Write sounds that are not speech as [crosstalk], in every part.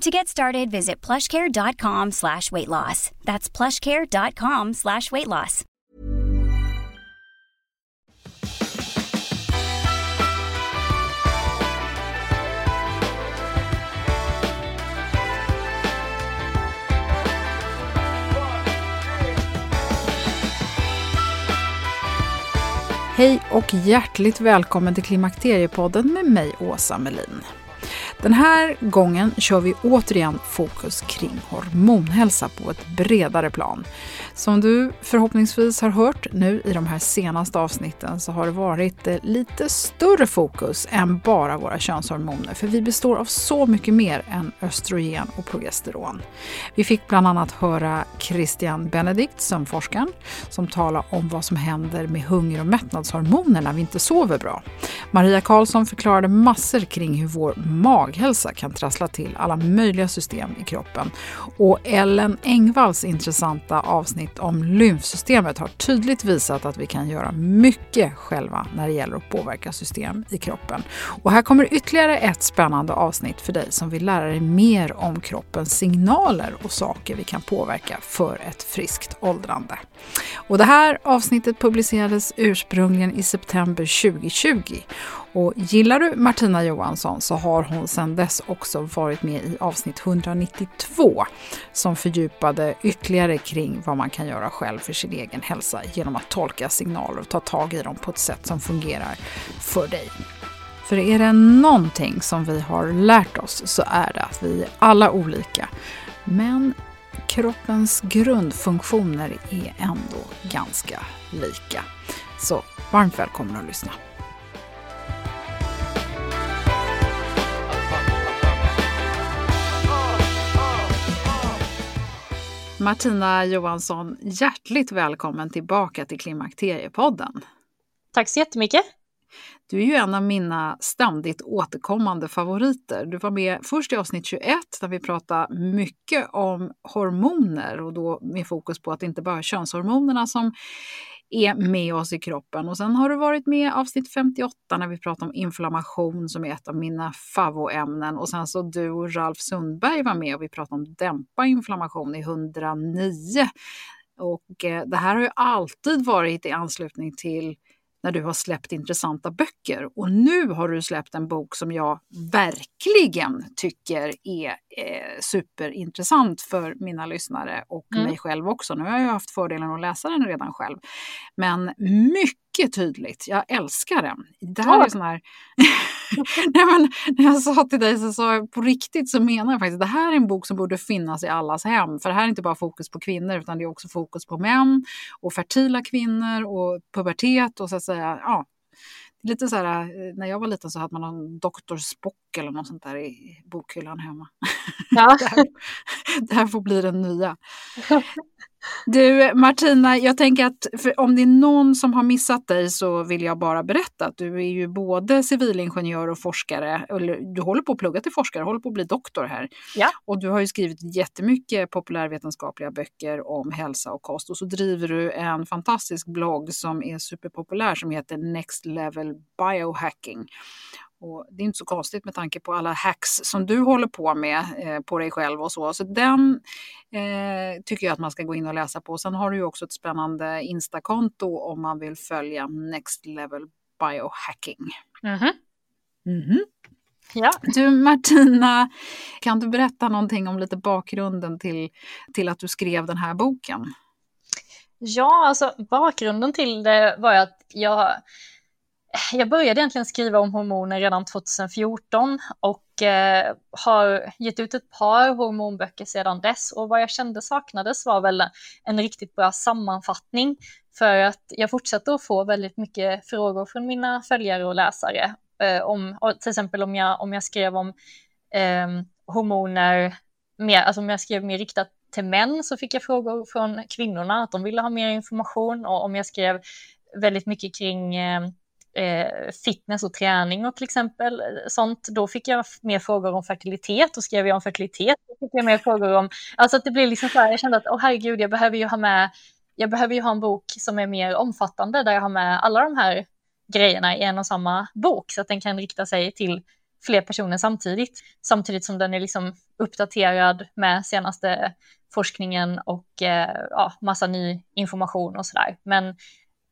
To get started, visit plushcare.com slash weight loss. That's plushcare.com slash weight loss. Hej och hjärtligt välkommen till Klimakteriepodden med mig Åsa Melin. Den här gången kör vi återigen fokus kring hormonhälsa på ett bredare plan. Som du förhoppningsvis har hört nu i de här senaste avsnitten så har det varit eh, lite större fokus än bara våra könshormoner. För vi består av så mycket mer än östrogen och progesteron. Vi fick bland annat höra Christian Benedikt, sömnforskaren, som talar om vad som händer med hunger och mättnadshormoner när vi inte sover bra. Maria Karlsson förklarade massor kring hur vår mag maghälsa kan trassla till alla möjliga system i kroppen. Och Ellen Engvalls intressanta avsnitt om lymfsystemet har tydligt visat att vi kan göra mycket själva när det gäller att påverka system i kroppen. Och här kommer ytterligare ett spännande avsnitt för dig som vill lära dig mer om kroppens signaler och saker vi kan påverka för ett friskt åldrande. Och det här avsnittet publicerades ursprungligen i september 2020 och gillar du Martina Johansson så har hon sedan dess också varit med i avsnitt 192 som fördjupade ytterligare kring vad man kan göra själv för sin egen hälsa genom att tolka signaler och ta tag i dem på ett sätt som fungerar för dig. För är det någonting som vi har lärt oss så är det att vi är alla olika. Men kroppens grundfunktioner är ändå ganska lika. Så varmt välkommen att lyssna. Martina Johansson, hjärtligt välkommen tillbaka till Klimakteriepodden. Tack så jättemycket. Du är ju en av mina ständigt återkommande favoriter. Du var med först i avsnitt 21 där vi pratade mycket om hormoner och då med fokus på att det inte bara är könshormonerna som är med oss i kroppen. Och sen har du varit med i avsnitt 58 när vi pratar om inflammation som är ett av mina favoämnen. Och sen så du och Ralf Sundberg var med och vi pratade om dämpa inflammation i 109. Och eh, det här har ju alltid varit i anslutning till när du har släppt intressanta böcker. Och nu har du släppt en bok som jag verkligen tycker är eh, superintressant för mina lyssnare och mm. mig själv också. Nu har jag haft fördelen att läsa den redan själv. Men mycket tydligt, jag älskar den. Det här ja. är sån här... [laughs] Nej, men när jag sa till dig så sa jag på riktigt så menar jag faktiskt det här är en bok som borde finnas i allas hem. För det här är inte bara fokus på kvinnor utan det är också fokus på män och fertila kvinnor och pubertet och så att säga, ja, Lite så här, eh, när jag var liten så hade man någon Dr. Spock eller något sånt där i bokhyllan hemma. Ja. [laughs] det, här, det här får bli den nya. [laughs] Du Martina, jag tänker att om det är någon som har missat dig så vill jag bara berätta att du är ju både civilingenjör och forskare. Eller, du håller på att plugga till forskare, håller på att bli doktor här. Ja. Och du har ju skrivit jättemycket populärvetenskapliga böcker om hälsa och kost. Och så driver du en fantastisk blogg som är superpopulär som heter Next Level Biohacking. Och det är inte så konstigt med tanke på alla hacks som du håller på med eh, på dig själv och så. Så den eh, tycker jag att man ska gå in och läsa på. Sen har du ju också ett spännande Instakonto om man vill följa Next Level Biohacking. Mm -hmm. Mm -hmm. Ja. Du Martina, kan du berätta någonting om lite bakgrunden till, till att du skrev den här boken? Ja, alltså bakgrunden till det var att jag jag började egentligen skriva om hormoner redan 2014 och eh, har gett ut ett par hormonböcker sedan dess. Och vad jag kände saknades var väl en riktigt bra sammanfattning för att jag fortsatte att få väldigt mycket frågor från mina följare och läsare eh, om till exempel om jag, om jag skrev om eh, hormoner, mer, alltså om jag skrev mer riktat till män så fick jag frågor från kvinnorna att de ville ha mer information och om jag skrev väldigt mycket kring ehm, eh, fitness och träning och till exempel eh, sånt, då fick jag mer frågor om fertilitet och skrev jag om fertilitet, då fick jag mer frågor om, alltså att det blir liksom så här, jag kände att, åh oh, herregud, jag behöver ju ha med, jag behöver ju ha en bok som är mer omfattande där jag har med alla de här grejerna i en och samma bok så att den kan rikta sig till fler personer samtidigt, samtidigt som den är liksom uppdaterad med senaste forskningen och eh, ja, massa ny information och sådär. Men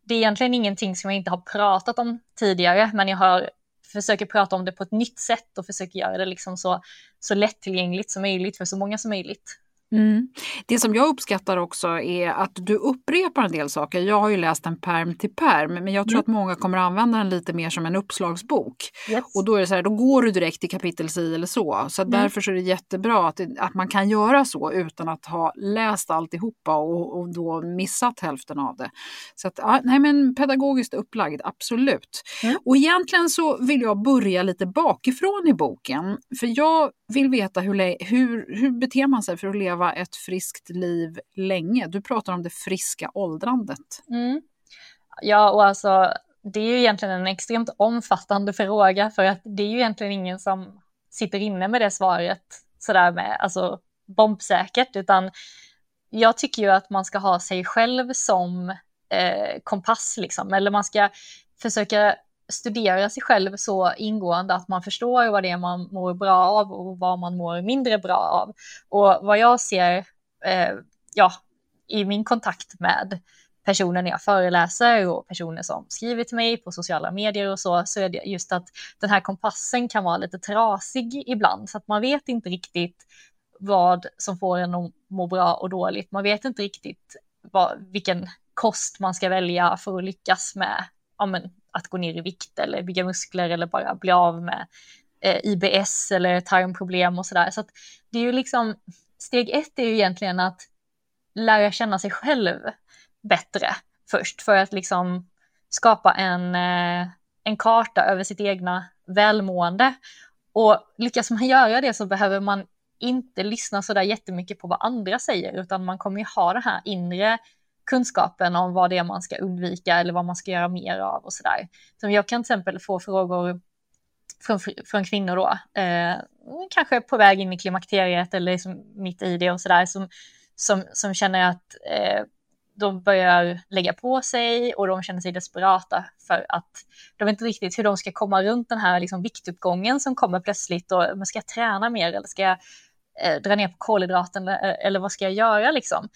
det är egentligen ingenting som jag inte har pratat om tidigare, men jag har försöker prata om det på ett nytt sätt och försöker göra det liksom så, så lättillgängligt som möjligt för så många som möjligt. Mm. Det som jag uppskattar också är att du upprepar en del saker. Jag har ju läst den perm till perm, men jag tror mm. att många kommer använda den lite mer som en uppslagsbok. Yes. Och då är det så här, då går du direkt till kapitel si eller så. Så mm. därför så är det jättebra att, att man kan göra så utan att ha läst alltihopa och, och då missat hälften av det. Så att, nej men pedagogiskt upplagd, absolut. Mm. Och egentligen så vill jag börja lite bakifrån i boken. För jag vill veta hur, hur, hur beter man sig för att leva ett friskt liv länge? Du pratar om det friska åldrandet. Mm. Ja, och alltså det är ju egentligen en extremt omfattande fråga för att det är ju egentligen ingen som sitter inne med det svaret sådär med, alltså bombsäkert, utan jag tycker ju att man ska ha sig själv som eh, kompass liksom, eller man ska försöka studera sig själv så ingående att man förstår vad det är man mår bra av och vad man mår mindre bra av. Och vad jag ser eh, ja, i min kontakt med personer när jag föreläser och personer som skriver till mig på sociala medier och så, så är det just att den här kompassen kan vara lite trasig ibland, så att man vet inte riktigt vad som får en att må bra och dåligt. Man vet inte riktigt vad, vilken kost man ska välja för att lyckas med ja, men, att gå ner i vikt eller bygga muskler eller bara bli av med eh, IBS eller tarmproblem och sådär. Så att det är ju liksom, steg ett är ju egentligen att lära känna sig själv bättre först för att liksom skapa en, eh, en karta över sitt egna välmående. Och lyckas man göra det så behöver man inte lyssna så där jättemycket på vad andra säger, utan man kommer ju ha det här inre kunskapen om vad det är man ska undvika eller vad man ska göra mer av och sådär. Så jag kan till exempel få frågor från, från kvinnor då, eh, kanske på väg in i klimakteriet eller liksom mitt i det och sådär, som, som, som känner att eh, de börjar lägga på sig och de känner sig desperata för att de vet inte riktigt hur de ska komma runt den här liksom viktuppgången som kommer plötsligt och men ska jag träna mer eller ska jag eh, dra ner på kolhydraten eller, eller vad ska jag göra liksom?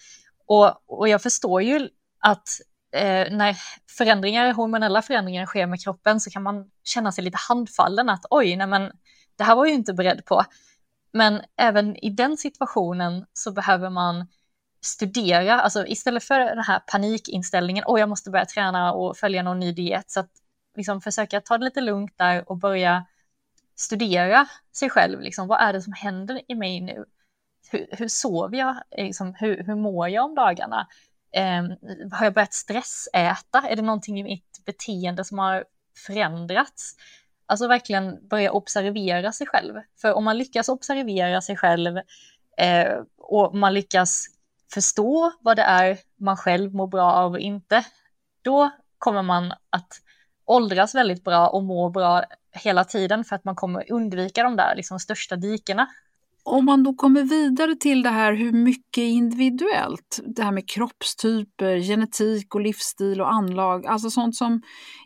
Och, och jag förstår ju att eh, när förändringar, hormonella förändringar sker med kroppen så kan man känna sig lite handfallen att oj, nej men det här var ju inte beredd på. Men även i den situationen så behöver man studera, alltså istället för den här panikinställningen, och jag måste börja träna och följa någon ny diet, så att liksom försöka ta det lite lugnt där och börja studera sig själv, liksom, vad är det som händer i mig nu? Hur, hur sover jag? Eh, liksom, hur, hur mår jag om dagarna? Eh, har jag börjat stressäta? Är det någonting i mitt beteende som har förändrats? Alltså verkligen börja observera sig själv. För om man lyckas observera sig själv eh, och man lyckas förstå vad det är man själv mår bra av och inte, då kommer man att åldras väldigt bra och må bra hela tiden för att man kommer undvika de där liksom största dikena om man då kommer vidare till det här hur mycket individuellt, det här med kroppstyper, genetik och livsstil och anlag, alltså sånt som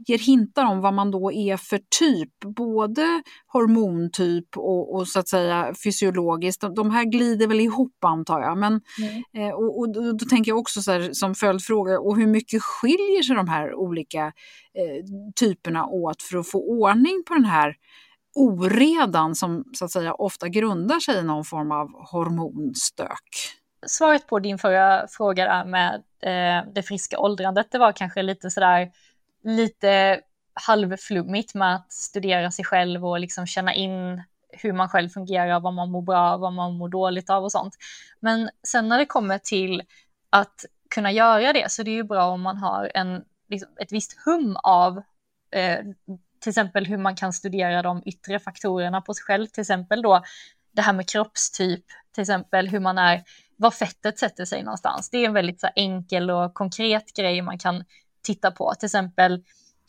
ger hintar om vad man då är för typ, både hormontyp och, och så att säga fysiologiskt. De, de, här glider väl ihop antar jag, men mm. eh, och, och, då, tänker jag också så här, som följdfråga, och hur mycket skiljer sig de här olika eh, typerna åt för att få ordning på den här oredan som så att säga ofta grundar sig i någon form av hormonstök? Svaret på din förra fråga där med eh, det friska åldrandet, det var kanske lite sådär lite halvflummigt med att studera sig själv och liksom känna in hur man själv fungerar, vad man mår bra av, vad man mår dåligt av och sånt. Men sen när det kommer till att kunna göra det så det är ju bra om man har en, liksom, ett visst hum av eh, till exempel hur man kan studera de yttre faktorerna på sig själv, till exempel då det här med kroppstyp, till exempel hur man är, var fettet sätter sig någonstans. Det är en väldigt så enkel och konkret grej man kan titta på. Till exempel,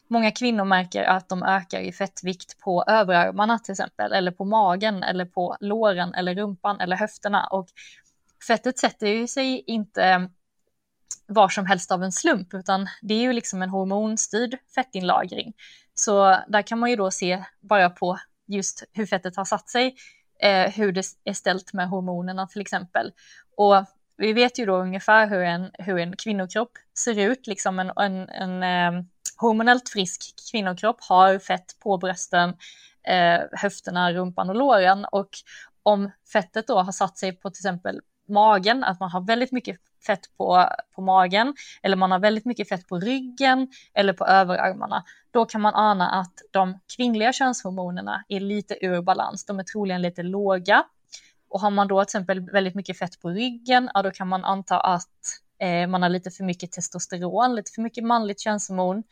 många kvinnor märker att de ökar i fettvikt på överarmarna till exempel, eller på magen, eller på låren, eller rumpan, eller höfterna. Och fettet sätter ju sig inte eh, var som helst av en slump, utan det är ju liksom en hormonstyrd fettinlagring. Så där kan man ju då se bara på just hur fettet har satt sig, eh, hur det är ställt med hormonerna till exempel. Och vi vet ju då ungefär hur en, hur en kvinnokropp ser ut, liksom en, en, en eh, hormonellt frisk kvinnokropp har fett på brösten, eh, höfterna, rumpan och låren och om fettet då har satt sig på till exempel magen, att man har väldigt mycket fett på, på magen eller man har väldigt mycket fett på ryggen eller på överarmarna, då kan man ana att de kvinnliga könshormonerna är lite ur balans. De är troligen lite låga. Och har man då till exempel väldigt mycket fett på ryggen, ja, då kan man anta att eh, man har lite för mycket testosteron, lite för mycket manligt könshormon.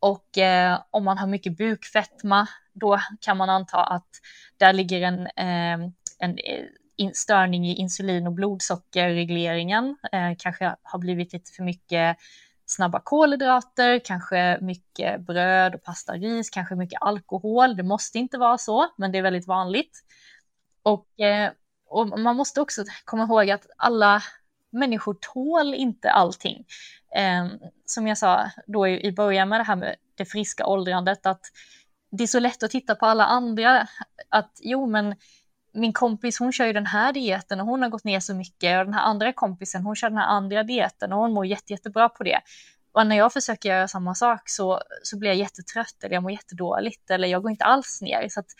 Och eh, om man har mycket bukfetma, då kan man anta att där ligger en, eh, en eh, störning i insulin och blodsockerregleringen, eh, kanske har blivit lite för mycket snabba kolhydrater, kanske mycket bröd och pasta, ris, kanske mycket alkohol. Det måste inte vara så, men det är väldigt vanligt. Och, eh, och man måste också komma ihåg att alla människor tål inte allting. Ehm, som jag sa då i början med det här med det friska åldrandet, att det är så lätt att titta på alla andra, att jo men min kompis hon kör ju den här dieten och hon har gått ner så mycket och den här andra kompisen hon kör den här andra dieten och hon mår jätte, jättebra på det. Och när jag försöker göra samma sak så, så blir jag jättetrött eller jag mår jättedåligt eller jag går inte alls ner. Så att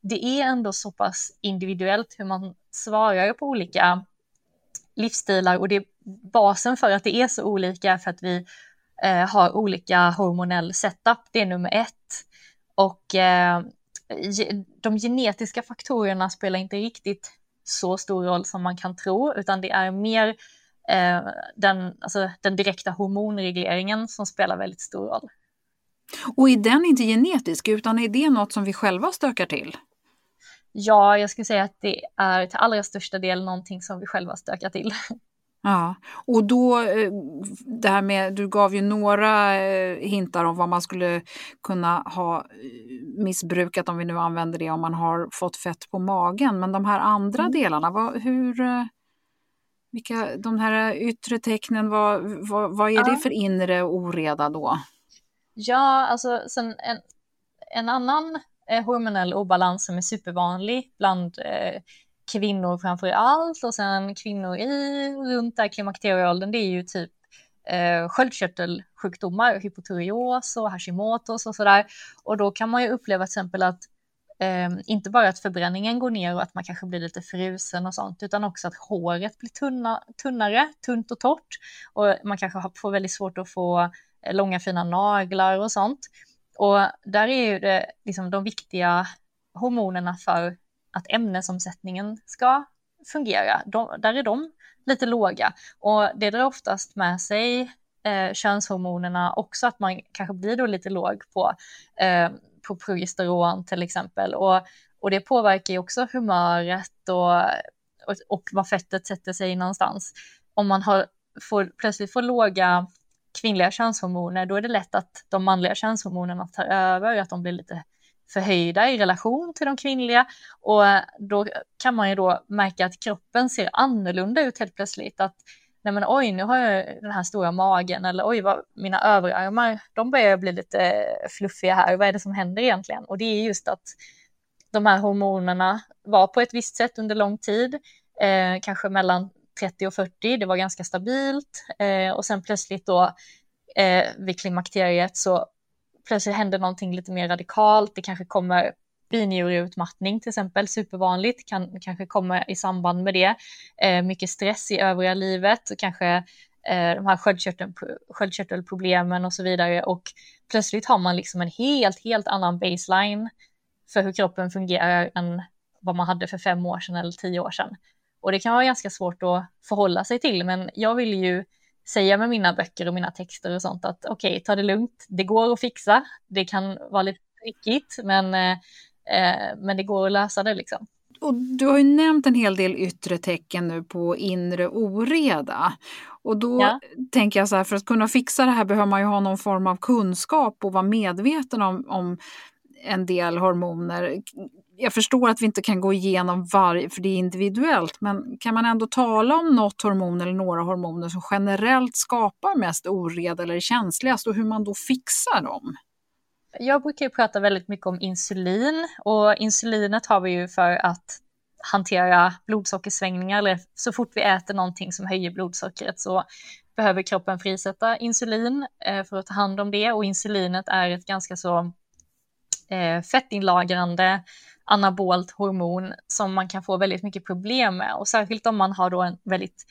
det är ändå så pass individuellt hur man svarar på olika livsstilar och det är basen för att det är så olika för att vi eh, har olika hormonell setup. Det är nummer ett. Och eh, de genetiska faktorerna spelar inte riktigt så stor roll som man kan tro, utan det är mer eh, den, alltså, den direkta hormonregleringen som spelar väldigt stor roll. Och är den inte genetisk, utan är det något som vi själva stökar till? Ja, jag skulle säga att det är till allra största del någonting som vi själva stökar till. [laughs] Ja, och då eh, det här med, du gav ju några eh, hintar om vad man skulle kunna ha eh, missbrukat om vi nu använder det om man har fått fett på magen. Men de här andra mm. delarna, vad, hur, vilka, de här yttre tecknen, vad, vad, vad är ja. det för inre oreda då? Ja, alltså sen en, en annan hormonell obalans som är supervanlig bland eh, kvinnor framför allt och sen kvinnor i runt där klimakterieåldern, det är ju typ eh, sköldkörtelsjukdomar, hypotyreos och Hashimotos och sådär. Och då kan man ju uppleva till exempel att eh, inte bara att förbränningen går ner och att man kanske blir lite frusen och sånt, utan också att håret blir tunna, tunnare, tunt och torrt. Och man kanske får väldigt svårt att få eh, långa fina naglar och sånt. Och där är ju det liksom de viktiga hormonerna för att ämnesomsättningen ska fungera. De, där är de lite låga och det drar oftast med sig eh, könshormonerna också att man kanske blir då lite låg på, eh, på progesteron till exempel och, och det påverkar ju också humöret och, och, och var fettet sätter sig någonstans. om man har, får, plötsligt får låga kvinnliga könshormoner, då är det lätt att de manliga könshormonerna tar över, att de blir lite förhöjda i relation till de kvinnliga och då kan man ju då märka att kroppen ser annorlunda ut helt plötsligt. Att nej men oj, nu har jag den här stora magen eller oj, vad, mina överarmar, de börjar bli lite fluffiga här. Vad är det som händer egentligen? Och det är just att de här hormonerna var på ett visst sätt under lång tid, eh, kanske mellan 30 och 40, det var ganska stabilt eh, och sen plötsligt då eh, vid klimakteriet så plötsligt händer någonting lite mer radikalt, det kanske kommer binjureutmattning till exempel, supervanligt, kan kanske komma i samband med det. Eh, mycket stress i övriga livet och kanske eh, de här sköldkörtel, sköldkörtelproblemen och så vidare och plötsligt har man liksom en helt, helt annan baseline för hur kroppen fungerar än vad man hade för fem år sedan eller tio år sedan. Och det kan vara ganska svårt att förhålla sig till, men jag vill ju säga med mina böcker och mina texter och sånt att okej, okay, ta det lugnt, det går att fixa, det kan vara lite trickigt, men, eh, eh, men det går att lösa det liksom. Och du har ju nämnt en hel del yttre tecken nu på inre oreda. Och då ja. tänker jag så här, för att kunna fixa det här behöver man ju ha någon form av kunskap och vara medveten om, om en del hormoner. Jag förstår att vi inte kan gå igenom varje, för det är individuellt, men kan man ändå tala om något hormon eller några hormoner som generellt skapar mest oreda eller är känsligast och hur man då fixar dem? Jag brukar ju prata väldigt mycket om insulin och insulinet har vi ju för att hantera blodsockersvängningar eller så fort vi äter någonting som höjer blodsockret så behöver kroppen frisätta insulin eh, för att ta hand om det och insulinet är ett ganska så eh, fettinlagrande anabolt hormon som man kan få väldigt mycket problem med. Och särskilt om man har då en väldigt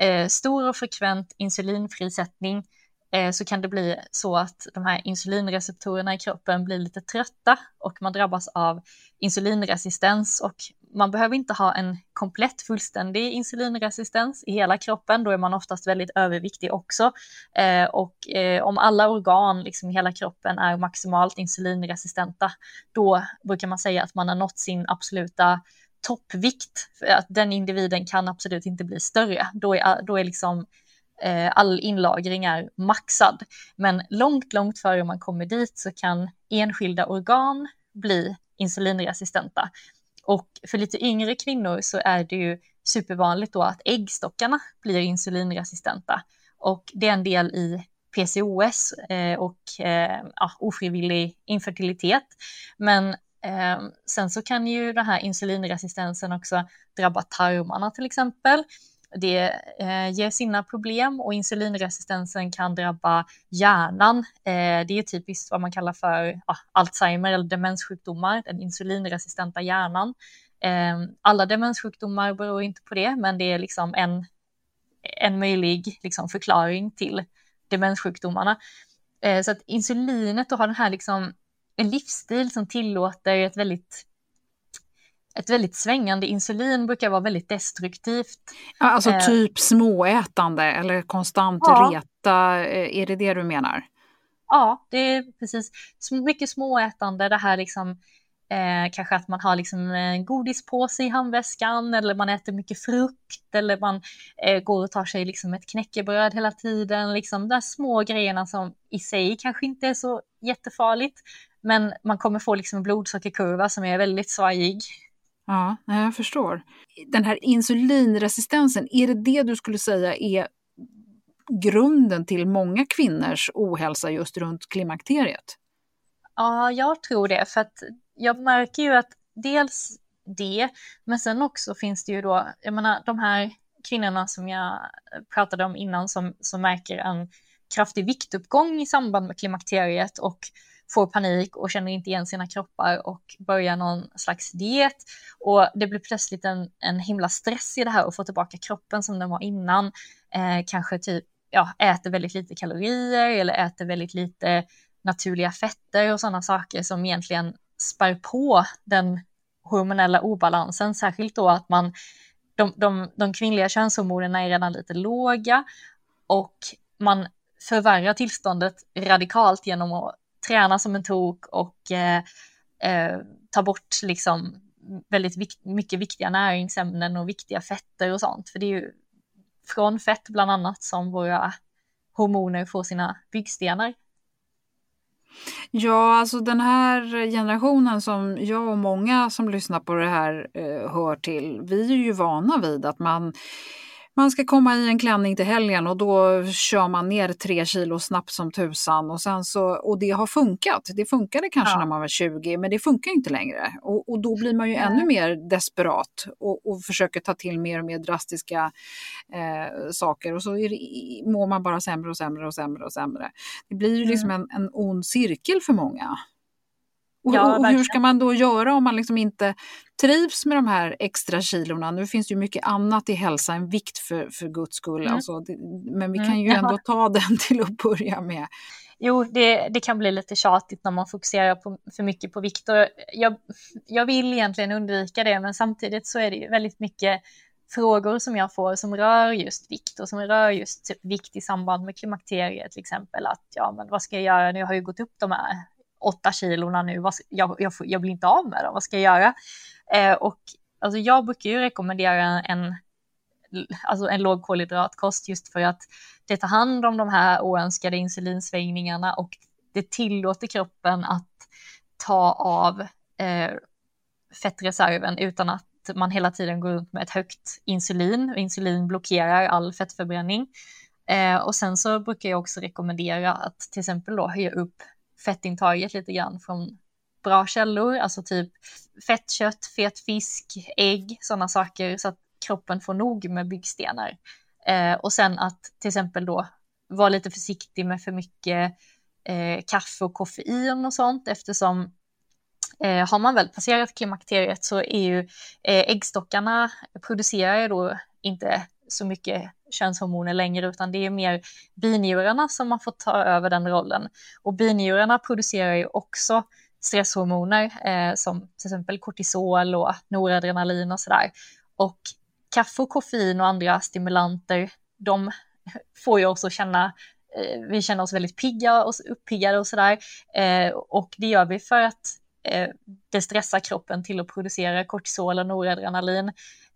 eh, stor och frekvent insulinfrisättning eh, så kan det bli så att de här insulinreceptorerna i kroppen blir lite trötta och man drabbas av insulinresistens och man behöver inte ha en komplett fullständig insulinresistens i hela kroppen, då är man oftast väldigt överviktig också. Eh, och eh, om alla organ liksom i hela kroppen är maximalt insulinresistenta, då brukar man säga att man har nått sin absoluta toppvikt, för att den individen kan absolut inte bli större. Då är, då är liksom eh, all inlagring är maxad. Men långt, långt före man kommer dit så kan enskilda organ bli insulinresistenta. Och för lite yngre kvinnor så är det ju supervanligt då att äggstockarna blir insulinresistenta. Och det är en del i PCOS eh, och eh, ja, ofrivillig infertilitet. Men eh, sen så kan ju den här insulinresistensen också drabba tarmarna till exempel. Det eh, ger sina problem och insulinresistensen kan drabba hjärnan. Eh, det är typiskt vad man kallar för ja, Alzheimer eller demenssjukdomar, den insulinresistenta hjärnan. Eh, alla demenssjukdomar beror inte på det, men det är liksom en, en möjlig liksom, förklaring till demenssjukdomarna. Eh, så att insulinet då har den här liksom, en livsstil som tillåter ett väldigt ett väldigt svängande insulin brukar vara väldigt destruktivt. Ja, alltså eh, typ småätande eller konstant ja. reta, eh, är det det du menar? Ja, det är precis. Mycket småätande, det här liksom eh, kanske att man har liksom en godispåse i handväskan eller man äter mycket frukt eller man eh, går och tar sig liksom ett knäckebröd hela tiden. Liksom de små grejerna som i sig kanske inte är så jättefarligt. Men man kommer få liksom en blodsockerkurva som är väldigt svajig Ja, jag förstår. Den här insulinresistensen, är det det du skulle säga är grunden till många kvinnors ohälsa just runt klimakteriet? Ja, jag tror det, för att jag märker ju att dels det, men sen också finns det ju då, jag menar de här kvinnorna som jag pratade om innan som, som märker en kraftig viktuppgång i samband med klimakteriet och får panik och känner inte igen sina kroppar och börjar någon slags diet. Och det blir plötsligt en, en himla stress i det här att få tillbaka kroppen som den var innan. Eh, kanske typ ja, äter väldigt lite kalorier eller äter väldigt lite naturliga fetter och sådana saker som egentligen spär på den hormonella obalansen, särskilt då att man de, de, de kvinnliga könshormonerna är redan lite låga och man förvärrar tillståndet radikalt genom att träna som en tok och eh, eh, ta bort liksom väldigt vik mycket viktiga näringsämnen och viktiga fetter och sånt. För det är ju från fett bland annat som våra hormoner får sina byggstenar. Ja, alltså den här generationen som jag och många som lyssnar på det här eh, hör till, vi är ju vana vid att man man ska komma i en klänning till helgen och då kör man ner tre kilo snabbt som tusan. Och, sen så, och det har funkat. Det funkade kanske ja. när man var 20 men det funkar inte längre. Och, och då blir man ju ännu mer desperat och, och, försöker ta till mer och mer drastiska eh, saker. Och så är det, mår man bara sämre och sämre och sämre och sämre. Det blir ju liksom en, en ond cirkel för många. Och, ja, och, hur ska man då göra om man liksom inte trivs med de här extra kilorna? Nu finns det ju mycket annat i hälsa än vikt för, för guds skull. Mm. Alltså, det, men vi mm, kan ju mm, ändå ta [laughs] den till att börja med. Jo, det, det kan bli lite tjatigt när man fokuserar på, för mycket på vikt. Och jag, jag vill egentligen undvika det, men samtidigt så är det ju väldigt mycket frågor som jag får som rör just vikt och som rör just typ vikt i samband med klimakteriet till exempel. Att ja, men vad ska jag göra nu? Jag har ju gått upp de här åtta kilorna nu, jag, jag, jag blir inte av med dem, vad ska jag göra? Eh, och alltså, jag brukar ju rekommendera en, alltså en lågkolhydratkost just för att det tar hand om de här oönskade insulinsvängningarna och det tillåter kroppen att ta av eh, fettreserven utan att man hela tiden går runt med ett högt insulin och insulin blockerar all fettförbränning. Eh, och sen så brukar jag också rekommendera att till exempel då höja upp fettintaget lite grann från bra källor, alltså typ fettkött, fet fisk, ägg, sådana saker. Så att kroppen får nog med byggstenar. Eh, och sen att till exempel då vara lite försiktig med för mycket eh, kaffe och koffein och sånt. Eftersom eh, har man väl passerat klimakteriet så är ju eh, äggstockarna producerar ju då inte så mycket könshormoner längre, utan det är mer binjurarna som har fått ta över den rollen. Och binjurarna producerar ju också stresshormoner eh, som till exempel kortisol och noradrenalin och sådär. Och kaffe och koffein och andra stimulanter, de får ju också känna eh, vi känner oss väldigt pigga och uppiggade och sådär. Eh, och det gör vi för att eh, det stressar kroppen till att producera kortisol och noradrenalin.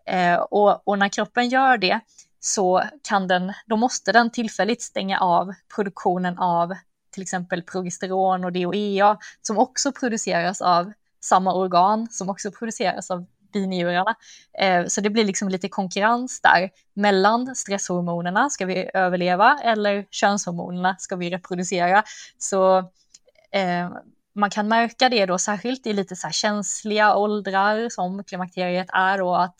Eh, och, och, när kroppen gör det så kan den, då måste den tillfälligt stänga av produktionen av till exempel progesteron och DHEA som också produceras av samma organ som också produceras av binjurarna. Eh, så det blir liksom lite konkurrens där mellan stresshormonerna, ska vi överleva, eller könshormonerna, ska vi reproducera? Så eh, man kan märka det då särskilt i lite så känsliga åldrar som klimakteriet är då att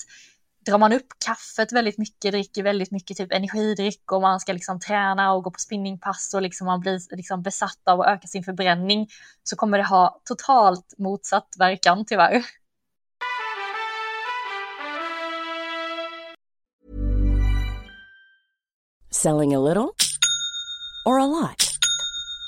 drar man upp kaffet väldigt mycket, dricker väldigt mycket typ energidryck och man ska liksom träna och gå på spinningpass och liksom man blir liksom besatt av att öka sin förbränning så kommer det ha totalt motsatt verkan tyvärr. Selling a little or a lot?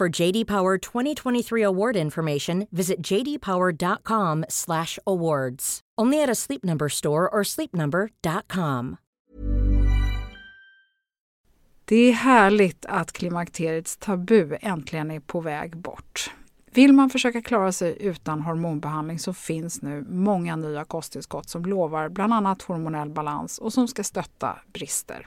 For JD Power 2023 award information, visit jdpower.com/awards. Only at a Sleep Number store or sleepnumber.com. Det är härligt att klimakteriets tabu äntligen är på väg bort. Vill man försöka klara sig utan hormonbehandling så finns nu många nya kosttillskott som lovar bland annat hormonell balans och som ska stötta brister.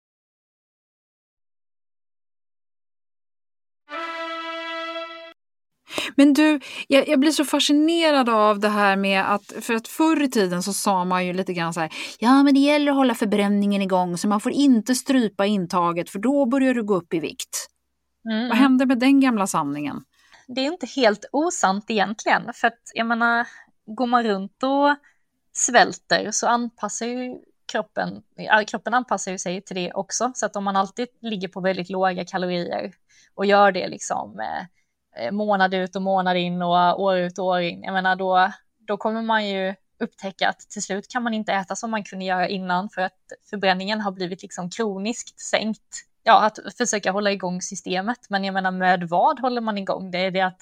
Men du, jag, jag, blir så fascinerad av det här med att, för att förr i tiden så sa man ju lite grann så här, ja men det gäller att hålla förbränningen igång så man får inte strypa intaget för då börjar du gå upp i vikt. Mm. Vad hände med den gamla sanningen? Det är inte helt osant egentligen, för att jag menar, går man runt och svälter så anpassar ju kroppen, kroppen anpassar ju sig till det också, så att om man alltid ligger på väldigt låga kalorier och gör det liksom eh, Eh, Eh, månad ut och månad in och år ut och år in, jag menar då, då kommer man ju upptäcka att till slut kan man inte äta som man kunde göra innan för att förbränningen har blivit liksom kroniskt sänkt. Ja, att försöka hålla igång systemet, men jag menar med vad håller man igång? Det är det att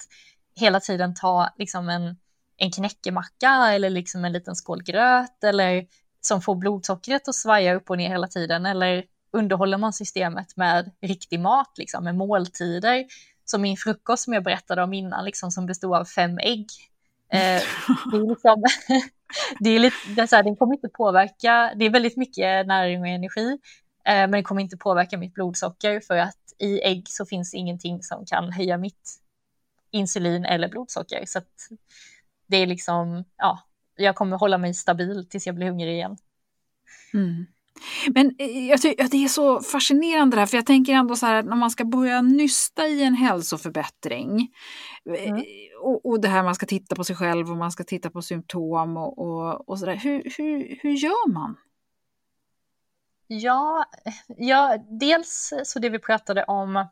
hela tiden ta liksom en, en knäckemacka eller liksom en liten skål gröt eller som får blodsockret att svaja upp och ner hela tiden eller underhåller man systemet med riktig mat, liksom med måltider som min frukost som jag berättade om innan, liksom, som bestod av fem ägg. [laughs] Eh, det är liksom, [laughs] det är lite, det är så här, den kommer inte påverka, det är väldigt mycket näring och energi, eh, men det kommer inte påverka mitt blodsocker för att i ägg så finns ingenting som kan höja mitt insulin eller blodsocker. Så det är liksom, ja, jag kommer hålla mig stabil tills jag blir hungrig igen. Mm. Men eh, jag tycker det är så fascinerande det här, för jag tänker ändå så här att när man ska börja nysta i en hälsoförbättring eh, mm. och, och det här man ska titta på sig själv och man ska titta på symptom och, och, och sådär. Hur, hur, hur gör man? Ja, ja, dels så det vi pratade om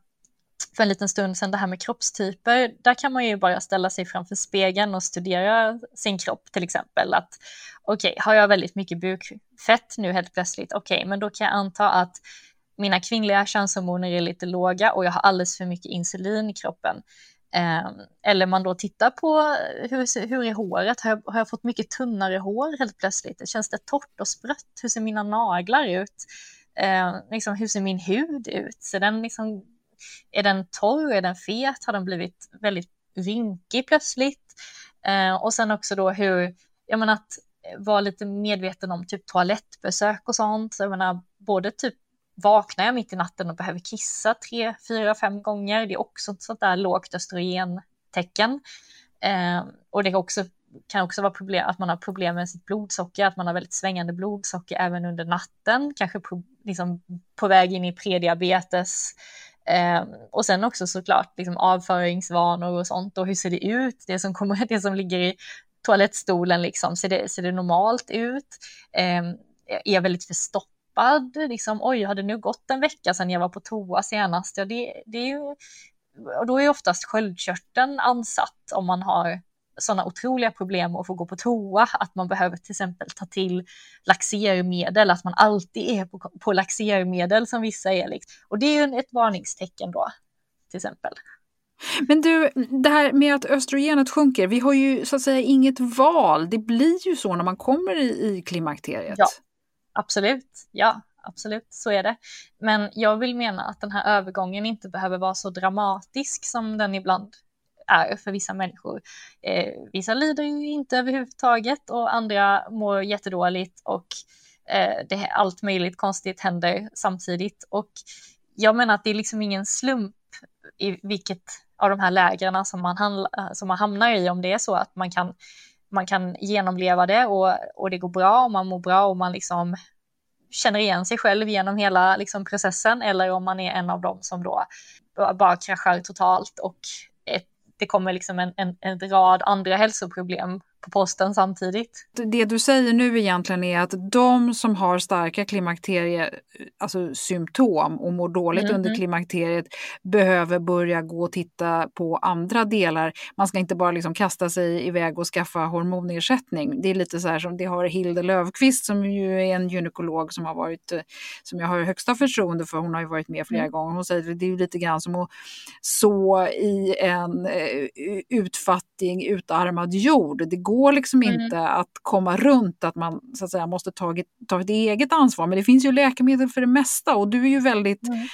för en liten stund sedan, det här med kroppstyper, där kan man ju bara ställa sig framför spegeln och studera sin kropp till exempel. Att okej, okay, har jag väldigt mycket bukfett nu helt plötsligt, okej, okay, men då kan jag anta att mina kvinnliga könshormoner är lite låga och jag har alldeles för mycket insulin i kroppen. Ehm, eller man då tittar på hur, hur är håret, har jag, har jag fått mycket tunnare hår helt plötsligt? Känns det torrt och sprött? Hur ser mina naglar ut? Eh, liksom, hur ser min hud ut? Så den liksom är den torr, är den fet, har den blivit väldigt rynkig plötsligt? Eh, och sen också då hur, jag menar att eh, vara lite medveten om typ toalettbesök och sånt. Så jag menar, både typ vaknar jag mitt i natten och behöver kissa tre, fyra, fem gånger. Det är också ett sånt där lågt östrogentecken. Eh, och det kan också, kan också vara problem, att man har problem med sitt blodsocker, att man har väldigt svängande blodsocker även under natten, kanske på, liksom på väg in i prediabetes Eh, och sen också såklart liksom avföringsvanor och sånt och hur ser det ut? Det som, kommer, [laughs] det som ligger i toalettstolen, liksom, ser, det, ser det normalt ut? Eh, är jag väldigt förstoppad? Liksom, Oj, har det nu gått en vecka sedan jag var på toa senast? Ja, det, det är ju, och då är oftast sköldkörteln ansatt om man har sådana otroliga problem att få gå på toa, att man behöver till exempel ta till laxermedel, att man alltid är på, på laxermedel som vissa är. Liksom. Och det är ju ett varningstecken då, till exempel. Men du, det här med att östrogenet sjunker, vi har ju så att säga inget val. Det blir ju så när man kommer i, i klimakteriet. Ja, absolut. Ja, absolut, så är det. Men jag vill mena att den här övergången inte behöver vara så dramatisk som den ibland är för vissa människor. Eh, vissa lider ju inte överhuvudtaget och andra mår jättedåligt och eh, det, allt möjligt konstigt händer samtidigt. Och jag menar att det är liksom ingen slump i vilket av de här lägren som man, handla, som man hamnar i, om det är så att man kan, man kan genomleva det och, och det går bra och man mår bra och man liksom känner igen sig själv genom hela liksom, processen eller om man är en av dem som då bara kraschar totalt och det kommer liksom en, en, en rad andra hälsoproblem på posten samtidigt. Det du säger nu egentligen är att de som har starka klimakterie, alltså symptom och mår dåligt mm. under klimakteriet behöver börja gå och titta på andra delar. Man ska inte bara liksom kasta sig iväg och skaffa hormonersättning. Det är lite så här som det har Hilde Löfqvist som ju är en gynekolog som har varit, som jag har högsta förtroende för. Hon har ju varit med flera mm. gånger. Hon säger att det är lite grann som att så i en eh, utfattig, utarmad jord. Det går liksom mm. inte att komma runt att man så att säga, måste ta, ta ett eget ansvar. Men det finns ju läkemedel för det mesta och du är ju väldigt mm.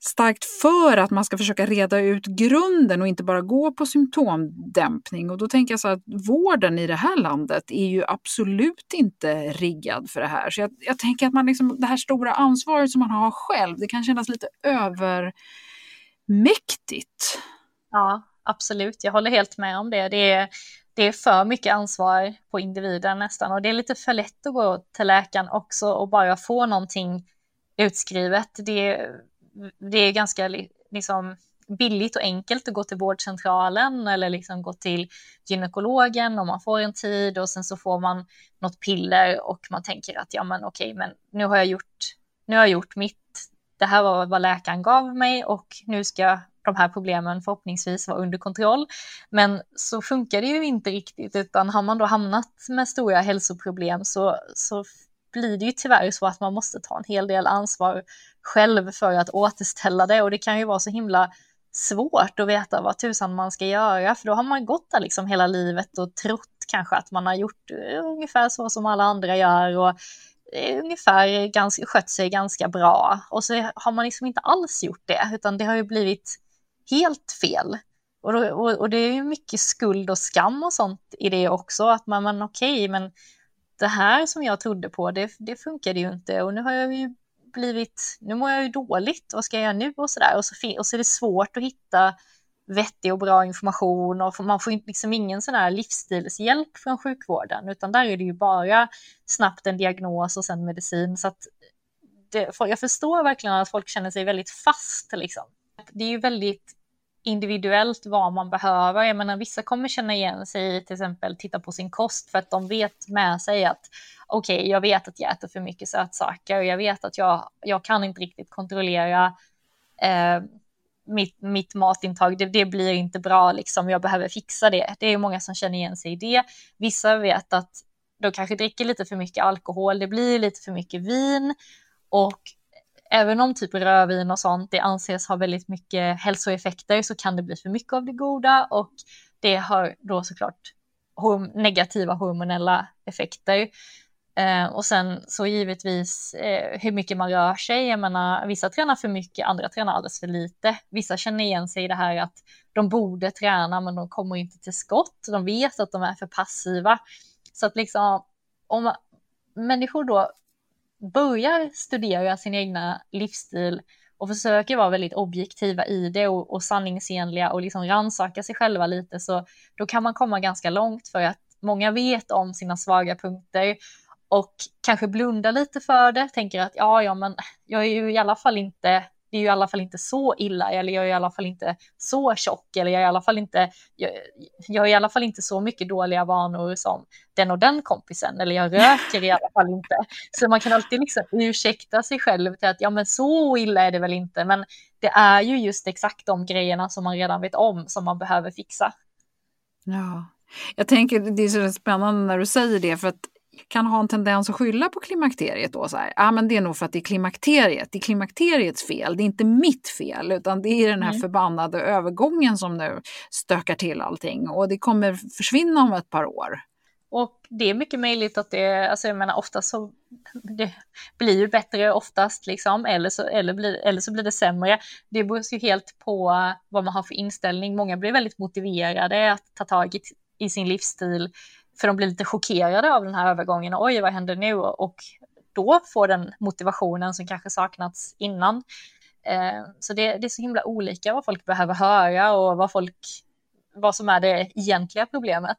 starkt för att man ska försöka reda ut grunden och inte bara gå på symptomdämpning. Och då tänker jag så att vården i det här landet är ju absolut inte riggad för det här. Så jag, jag tänker att man liksom, det här stora ansvaret som man har själv, det kan kännas lite övermäktigt. Ja, absolut. Jag håller helt med om det. Det är, det är för mycket ansvar på individen nästan och det är lite för lätt att gå till läkaren också och bara få någonting utskrivet. Det, det är ganska liksom billigt och enkelt att gå till vårdcentralen eller liksom gå till gynekologen om man får en tid och sen så får man något piller och man tänker att ja men okej men nu har jag gjort, nu har jag gjort mitt, det här var vad läkaren gav mig och nu ska de här problemen förhoppningsvis vara under kontroll. Men så funkar det ju inte riktigt, utan har man då hamnat med stora hälsoproblem så, så blir det ju tyvärr så att man måste ta en hel del ansvar själv för att återställa det och det kan ju vara så himla svårt att veta vad tusan man ska göra för då har man gått där liksom hela livet och trott kanske att man har gjort eh, ungefär så som alla andra gör och eh, ungefär ganska, skött sig ganska bra och så har man liksom inte alls gjort det utan det har ju blivit helt fel. Och, då, och, och, det är ju mycket skuld och skam och sånt i det också, att man, man okej, okay, men det här som jag trodde på, det, det funkade ju inte och nu har jag ju blivit, nu mår jag ju dåligt, vad ska jag göra nu och sådär och så, och så är det svårt att hitta vettig och bra information och man får liksom ingen sån här livsstilshjälp från sjukvården utan där är det ju bara snabbt en diagnos och sen medicin så att det, jag förstår verkligen att folk känner sig väldigt fast liksom. Det är ju väldigt individuellt vad man behöver. Jag menar, vissa kommer känna igen sig i till exempel titta på sin kost för att de vet med sig att okej, okay, jag vet att jag äter för mycket sötsaker och jag vet att jag, jag kan inte riktigt kontrollera eh, mitt, mitt matintag. Det, det, blir inte bra, liksom. jag behöver fixa det. Det är många som känner igen sig i det. Vissa vet att de kanske dricker lite för mycket alkohol, det blir lite för mycket vin och även om typ rödvin och sånt det anses ha väldigt mycket hälsoeffekter så kan det bli för mycket av det goda och det har då såklart negativa hormonella effekter. Eh, och sen så givetvis eh, hur mycket man rör sig. Jag menar, vissa tränar för mycket, andra tränar alldeles för lite. Vissa känner igen sig i det här att de borde träna men de kommer inte till skott. De vet att de är för passiva. Så att liksom om människor då börjar studera sin egna livsstil och försöker vara väldigt objektiva i det och, och sanningsenliga och liksom rannsaka sig själva lite så då kan man komma ganska långt för att många vet om sina svaga punkter och kanske blundar lite för det, tänker att ja, ja, men jag är ju i alla fall inte det är ju i alla fall inte så illa, eller jag är i alla fall inte så tjock, eller jag är i alla fall inte, jag, jag är i alla fall inte så mycket dåliga vanor som den och den kompisen, eller jag röker i alla fall inte. Så man kan alltid liksom ursäkta sig själv till att ja, men så illa är det väl inte, men det är ju just exakt de grejerna som man redan vet om som man behöver fixa. Ja, jag tänker det är så spännande när du säger det, för att kan ha en tendens att skylla på klimakteriet då. Så här, ah, men det är nog för att det är klimakteriet. Det är klimakteriets fel. Det är inte mitt fel utan det är den här mm. förbannade övergången som nu stökar till allting och det kommer försvinna om ett par år. Och det är mycket möjligt att det, alltså jag menar oftast så det blir ju bättre oftast liksom, eller så, eller, blir, eller så blir det sämre. Det beror ju helt på vad man har för inställning. Många blir väldigt motiverade att ta tag i, i sin livsstil för de blir lite chockerade av den här övergången. Oj, vad händer nu? Och då får den motivationen som kanske saknats innan. Eh, så det, det, är så himla olika vad folk behöver höra och vad, folk, vad som är det egentliga problemet.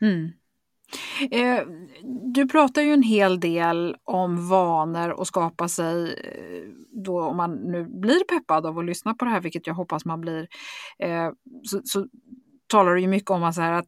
Mm. Eh, du pratar ju en hel del om vanor och skapa sig, eh, då om man nu blir peppad av att lyssna på det här, vilket jag hoppas man blir, eh, så, så talar du ju mycket om att, så här att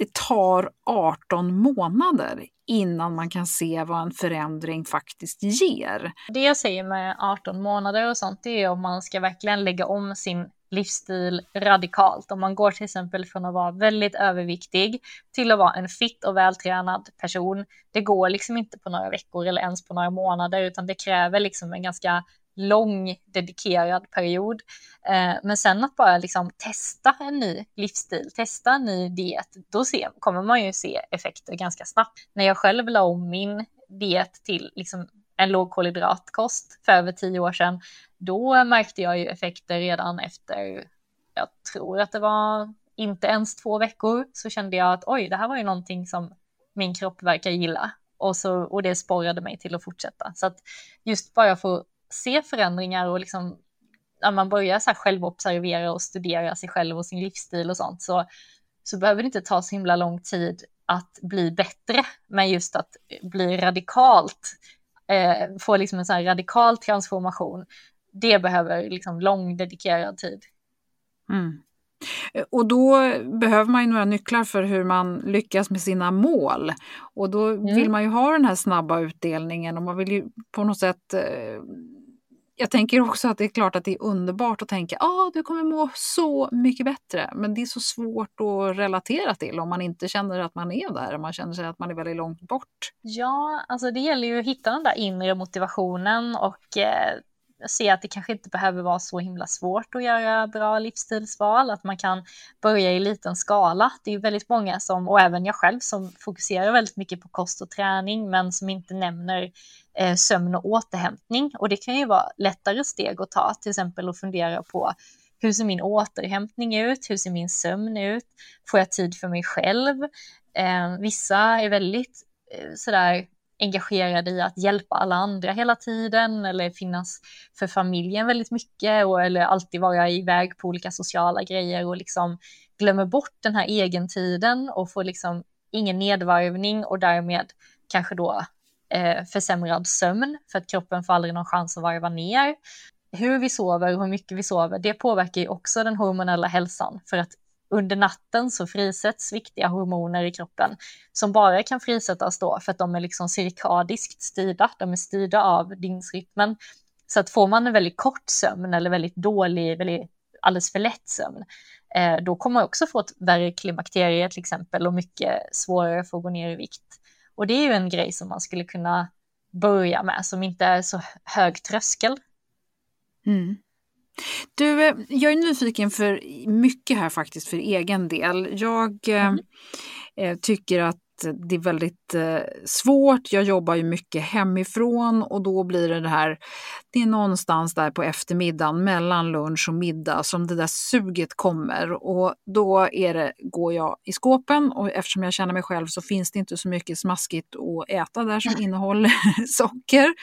det tar 18 månader innan man kan se vad en förändring faktiskt ger. Det jag säger med 18 månader och sånt, det är om man ska verkligen lägga om sin livsstil radikalt. Om man går till exempel från att vara väldigt överviktig till att vara en fit och vältränad person. Det går liksom inte på några veckor eller ens på några månader, utan det kräver liksom en ganska lång dedikerad period. Eh, men sen att bara liksom testa en ny livsstil, testa en ny diet, då ser, kommer man ju se effekter ganska snabbt. När jag själv la om min diet till liksom en lågkolhydratkost för över tio år sedan, då märkte jag ju effekter redan efter, jag tror att det var inte ens två veckor, så kände jag att oj, det här var ju någonting som min kropp verkar gilla. Och, så, och det sporrade mig till att fortsätta. Så att just bara få se förändringar och liksom när man börjar så här självobservera och studera sig själv och sin livsstil och sånt så, så behöver det inte ta så himla lång tid att bli bättre, men just att bli radikalt, eh, få liksom en så här radikal transformation, det behöver liksom lång dedikerad tid. Mm. Och då behöver man ju några nycklar för hur man lyckas med sina mål. Och då mm. vill man ju ha den här snabba utdelningen och man vill ju på något sätt eh, jag tänker också att det är klart att det är underbart att tänka att ah, du kommer må så mycket bättre. Men det är så svårt att relatera till om man inte känner att man är där, man känner sig att man är väldigt långt bort. Ja, alltså det gäller ju att hitta den där inre motivationen och eh, se att det kanske inte behöver vara så himla svårt att göra bra livsstilsval, att man kan börja i liten skala. Det är ju väldigt många som, och även jag själv, som fokuserar väldigt mycket på kost och träning, men som inte nämner eh, sömn och återhämtning. Och det kan ju vara lättare steg att ta, till exempel att fundera på hur ser min återhämtning ut? Hur ser min sömn ut? Får jag tid för mig själv? Eh, vissa är väldigt eh, sådär engagerade i att hjälpa alla andra hela tiden eller finnas för familjen väldigt mycket och, eller alltid vara iväg på olika sociala grejer och liksom glömmer bort den här egentiden och får liksom ingen nedvarvning och därmed kanske då eh, försämrad sömn för att kroppen får aldrig någon chans att varva ner. Hur vi sover och hur mycket vi sover, det påverkar ju också den hormonella hälsan för att under natten så frisätts viktiga hormoner i kroppen som bara kan frisättas då för att de är liksom cirkadiskt styrda, de är styrda av dygnsrytmen. Så att får man en väldigt kort sömn eller väldigt dålig, väldigt, alldeles för lätt sömn, eh, då kommer man också få ett värre klimakterie till exempel och mycket svårare för att gå ner i vikt. Och det är ju en grej som man skulle kunna börja med som inte är så hög tröskel. Mm. Du, eh, jag är nyfiken för mycket här faktiskt för egen del. Jag eh, mm. eh, tycker att det är väldigt eh, svårt. Jag jobbar ju mycket hemifrån och då blir det det här, det är någonstans där på eftermiddagen mellan lunch och middag som det där suget kommer och då är det, går jag i skåpen och eftersom jag känner mig själv så finns det inte så mycket smaskigt att äta där som innehåller [laughs] socker.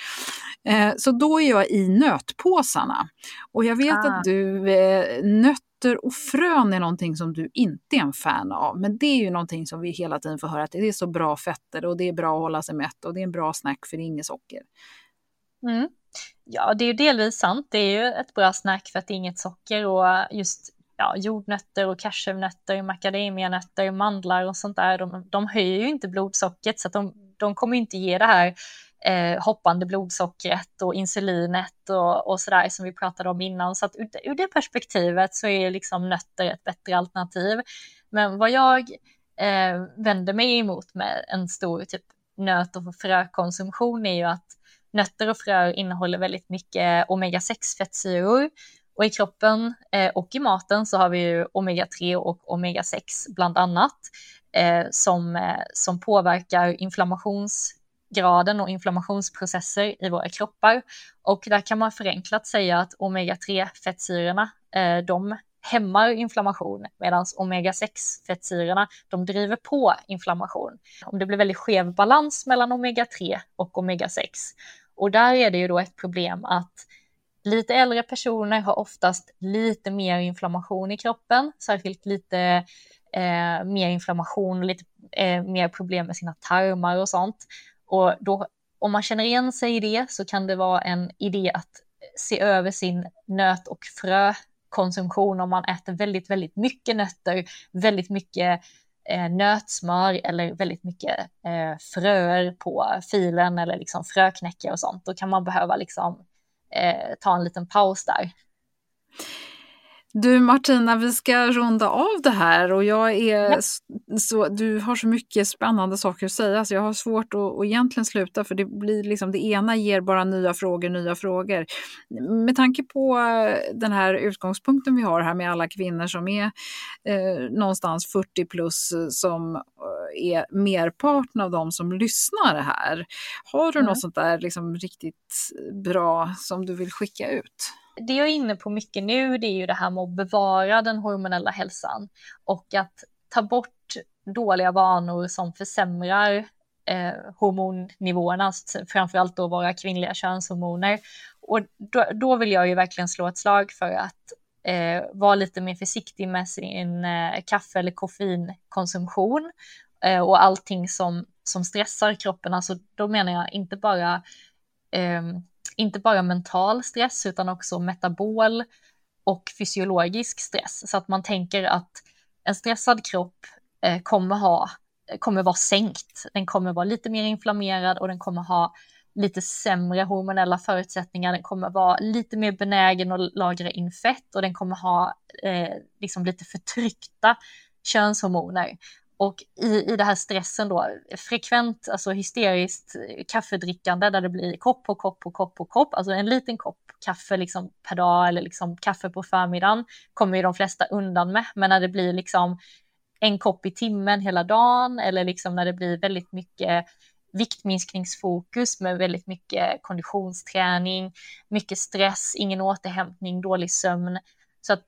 Eh, så då är jag i nötpåsarna. Och jag vet ah. att du, eh, nöt nötter och frön är någonting som du inte är en fan av. Men det är ju någonting som vi hela tiden får höra att det är så bra fetter och det är bra att hålla sig mätt och det är en bra snack för det är inget socker. Mm. Ja, det är ju delvis sant. Det är ju ett bra snack för att det är inget socker och just ja, jordnötter och cashewnötter, macadamianötter, mandlar och sånt där, de, de höjer ju inte blodsockret så att de, de kommer inte ge det här eh, hoppande blodsockret och insulinet och, och sådär som vi pratade om innan. Så att ur, ur det perspektivet så är liksom nötter ett bättre alternativ. Men vad jag eh, vänder mig emot med en stor typ nöt och frökonsumtion är ju att nötter och fröer innehåller väldigt mycket omega-6 fettsyror och i kroppen eh, och i maten så har vi ju omega-3 och omega-6 bland annat eh, som, eh, som påverkar inflammations graden och inflammationsprocesser i våra kroppar. Och där kan man förenklat säga att omega-3 fettsyrorna, eh, de hämmar inflammation medan omega-6 fettsyrorna, de driver på inflammation. Om det blir väldigt skev balans mellan omega-3 och omega-6 och där är det ju då ett problem att lite äldre personer har oftast lite mer inflammation i kroppen, särskilt lite eh, mer inflammation och lite eh, mer problem med sina tarmar och sånt. Och då, om man känner igen sig i det så kan det vara en idé att se över sin nöt och frökonsumtion om man äter väldigt, väldigt mycket nötter, väldigt mycket eh, nötsmör eller väldigt mycket eh, fröer på filen eller liksom fröknäcke och sånt. Då kan man behöva liksom eh, ta en liten paus där. Du Martina, vi ska runda av det här och jag är ja. så, du har så mycket spännande saker att säga så jag har svårt att, att egentligen sluta för det blir liksom det ena ger bara nya frågor, nya frågor. Med tanke på den här utgångspunkten vi har här med alla kvinnor som är eh, någonstans 40 plus som eh, är merparten av de som lyssnar här. Har du mm. något sånt där liksom riktigt bra som du vill skicka ut? Det jag är inne på mycket nu det är ju det här med att bevara den hormonella hälsan och att ta bort dåliga vanor som försämrar eh, hormonnivåerna, alltså framförallt då våra kvinnliga könshormoner. Och då, då, vill jag ju verkligen slå ett slag för att eh, vara lite mer försiktig med sin eh, kaffe eller koffeinkonsumtion eh, och allting som, som stressar kroppen. Alltså då menar jag inte bara eh, inte bara mental stress utan också metabol och fysiologisk stress. Så att man tänker att en stressad kropp eh, kommer, ha, kommer vara sänkt. Den kommer vara lite mer inflammerad och den kommer ha lite sämre hormonella förutsättningar. Den kommer vara lite mer benägen att lagra in fett och den kommer ha eh, liksom lite förtryckta könshormoner. Och i, i det här stressen då, frekvent, alltså hysteriskt eh, kaffedrickande där det blir kopp på kopp på kopp på kopp, alltså en liten kopp kaffe liksom per dag eller liksom kaffe på förmiddagen kommer ju de flesta undan med. Men när det blir liksom en kopp i timmen hela dagen eller liksom när det blir väldigt mycket viktminskningsfokus med väldigt mycket konditionsträning, mycket stress, ingen återhämtning, dålig sömn. Så att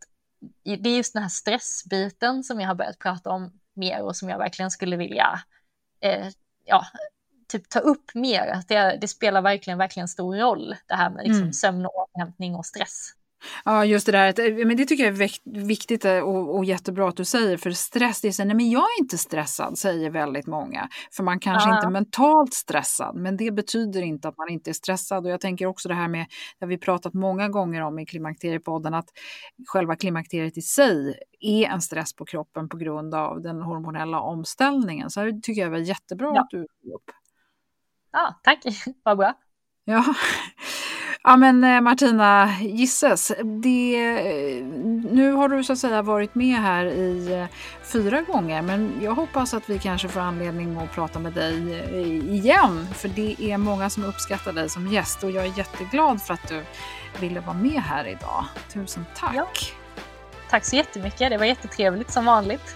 det är just den här stressbiten som jag har börjat prata om mer och som jag verkligen skulle vilja eh, ja, typ ta upp mer. Det, det, spelar verkligen, verkligen stor roll det här med liksom mm. sömn och återhämtning och stress. Ja, just det där. Men det tycker jag är viktigt eh, och, och jättebra att du säger. För stress, det är så, nej men jag är inte stressad, säger väldigt många. För man kanske ja. inte är mentalt stressad, men det betyder inte att man inte är stressad. Och jag tänker också det här med, det har vi pratat många gånger om i Klimakteriepodden, att själva klimakteriet i sig är en stress på kroppen på grund av den hormonella omställningen. Så det tycker jag var jättebra ja. att du tog upp. Ja, tack. [laughs] Vad bra. Ja. Ja men eh, Martina Gisses, det, nu har du så att säga varit med här i eh, fyra gånger men jag hoppas att vi kanske får anledning att prata med dig eh, igen för det är många som uppskattar dig som gäst och jag är jätteglad för att du ville vara med här idag. Tusen tack! Ja. Tack så jättemycket, det var jättetrevligt som vanligt.